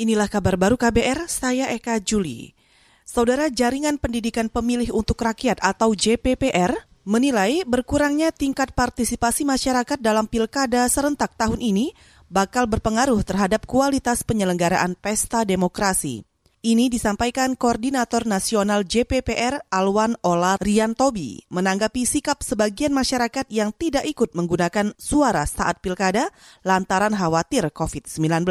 Inilah kabar baru KBR, saya Eka Juli. Saudara Jaringan Pendidikan Pemilih untuk Rakyat atau JPPR menilai berkurangnya tingkat partisipasi masyarakat dalam pilkada serentak tahun ini bakal berpengaruh terhadap kualitas penyelenggaraan pesta demokrasi. Ini disampaikan Koordinator Nasional JPPR Alwan Ola Riantobi menanggapi sikap sebagian masyarakat yang tidak ikut menggunakan suara saat pilkada lantaran khawatir COVID-19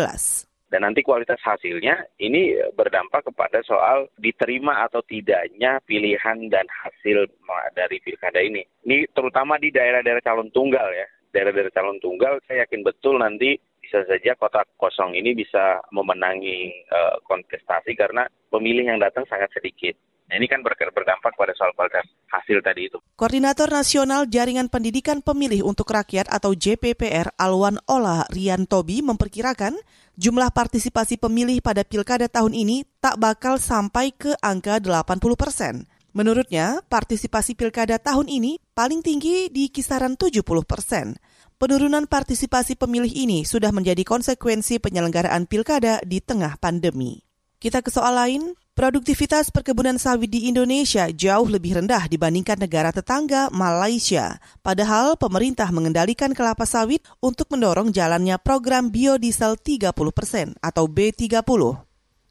dan nanti kualitas hasilnya ini berdampak kepada soal diterima atau tidaknya pilihan dan hasil dari pilkada ini. Ini terutama di daerah-daerah calon tunggal ya. Daerah-daerah calon tunggal saya yakin betul nanti bisa saja kota kosong ini bisa memenangi uh, kontestasi karena pemilih yang datang sangat sedikit. Nah, ini kan berdampak pada soal kualitas hasil tadi itu. Koordinator Nasional Jaringan Pendidikan Pemilih untuk Rakyat atau JPPR Alwan Ola Riantobi memperkirakan jumlah partisipasi pemilih pada pilkada tahun ini tak bakal sampai ke angka 80 persen. Menurutnya, partisipasi pilkada tahun ini paling tinggi di kisaran 70 persen. Penurunan partisipasi pemilih ini sudah menjadi konsekuensi penyelenggaraan pilkada di tengah pandemi. Kita ke soal lain, Produktivitas perkebunan sawit di Indonesia jauh lebih rendah dibandingkan negara tetangga Malaysia. Padahal pemerintah mengendalikan kelapa sawit untuk mendorong jalannya program biodiesel 30% atau B30.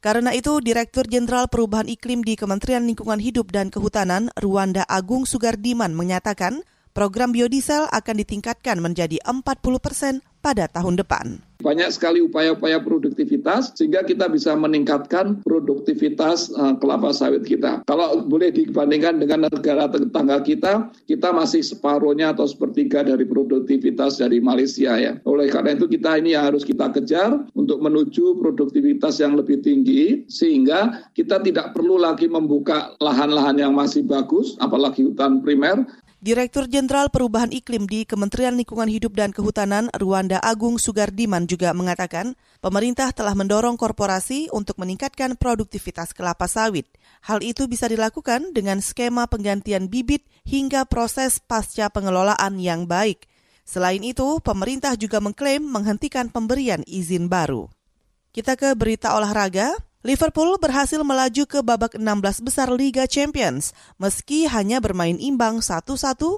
Karena itu, Direktur Jenderal Perubahan Iklim di Kementerian Lingkungan Hidup dan Kehutanan, Ruanda Agung Sugardiman menyatakan, program biodiesel akan ditingkatkan menjadi 40 persen pada tahun depan. Banyak sekali upaya-upaya produktivitas sehingga kita bisa meningkatkan produktivitas uh, kelapa sawit kita. Kalau boleh dibandingkan dengan negara tetangga kita, kita masih separuhnya atau sepertiga dari produktivitas dari Malaysia ya. Oleh karena itu kita ini harus kita kejar untuk menuju produktivitas yang lebih tinggi sehingga kita tidak perlu lagi membuka lahan-lahan yang masih bagus apalagi hutan primer Direktur Jenderal Perubahan Iklim di Kementerian Lingkungan Hidup dan Kehutanan Ruanda Agung Sugardiman juga mengatakan, pemerintah telah mendorong korporasi untuk meningkatkan produktivitas kelapa sawit. Hal itu bisa dilakukan dengan skema penggantian bibit hingga proses pasca pengelolaan yang baik. Selain itu, pemerintah juga mengklaim menghentikan pemberian izin baru. Kita ke berita olahraga. Liverpool berhasil melaju ke babak 16 besar Liga Champions meski hanya bermain imbang 1-1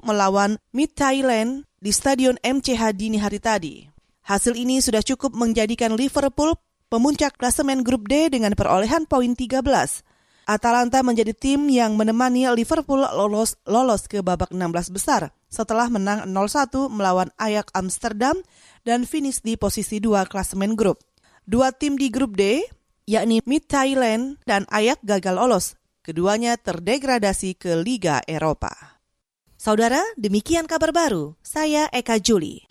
melawan Mid Thailand di Stadion MCH dini hari tadi. Hasil ini sudah cukup menjadikan Liverpool pemuncak klasemen grup D dengan perolehan poin 13. Atalanta menjadi tim yang menemani Liverpool lolos lolos ke babak 16 besar setelah menang 0-1 melawan Ajax Amsterdam dan finish di posisi 2 klasemen grup. Dua tim di grup D yakni Mid Thailand dan Ayak gagal lolos. Keduanya terdegradasi ke Liga Eropa. Saudara, demikian kabar baru. Saya Eka Juli.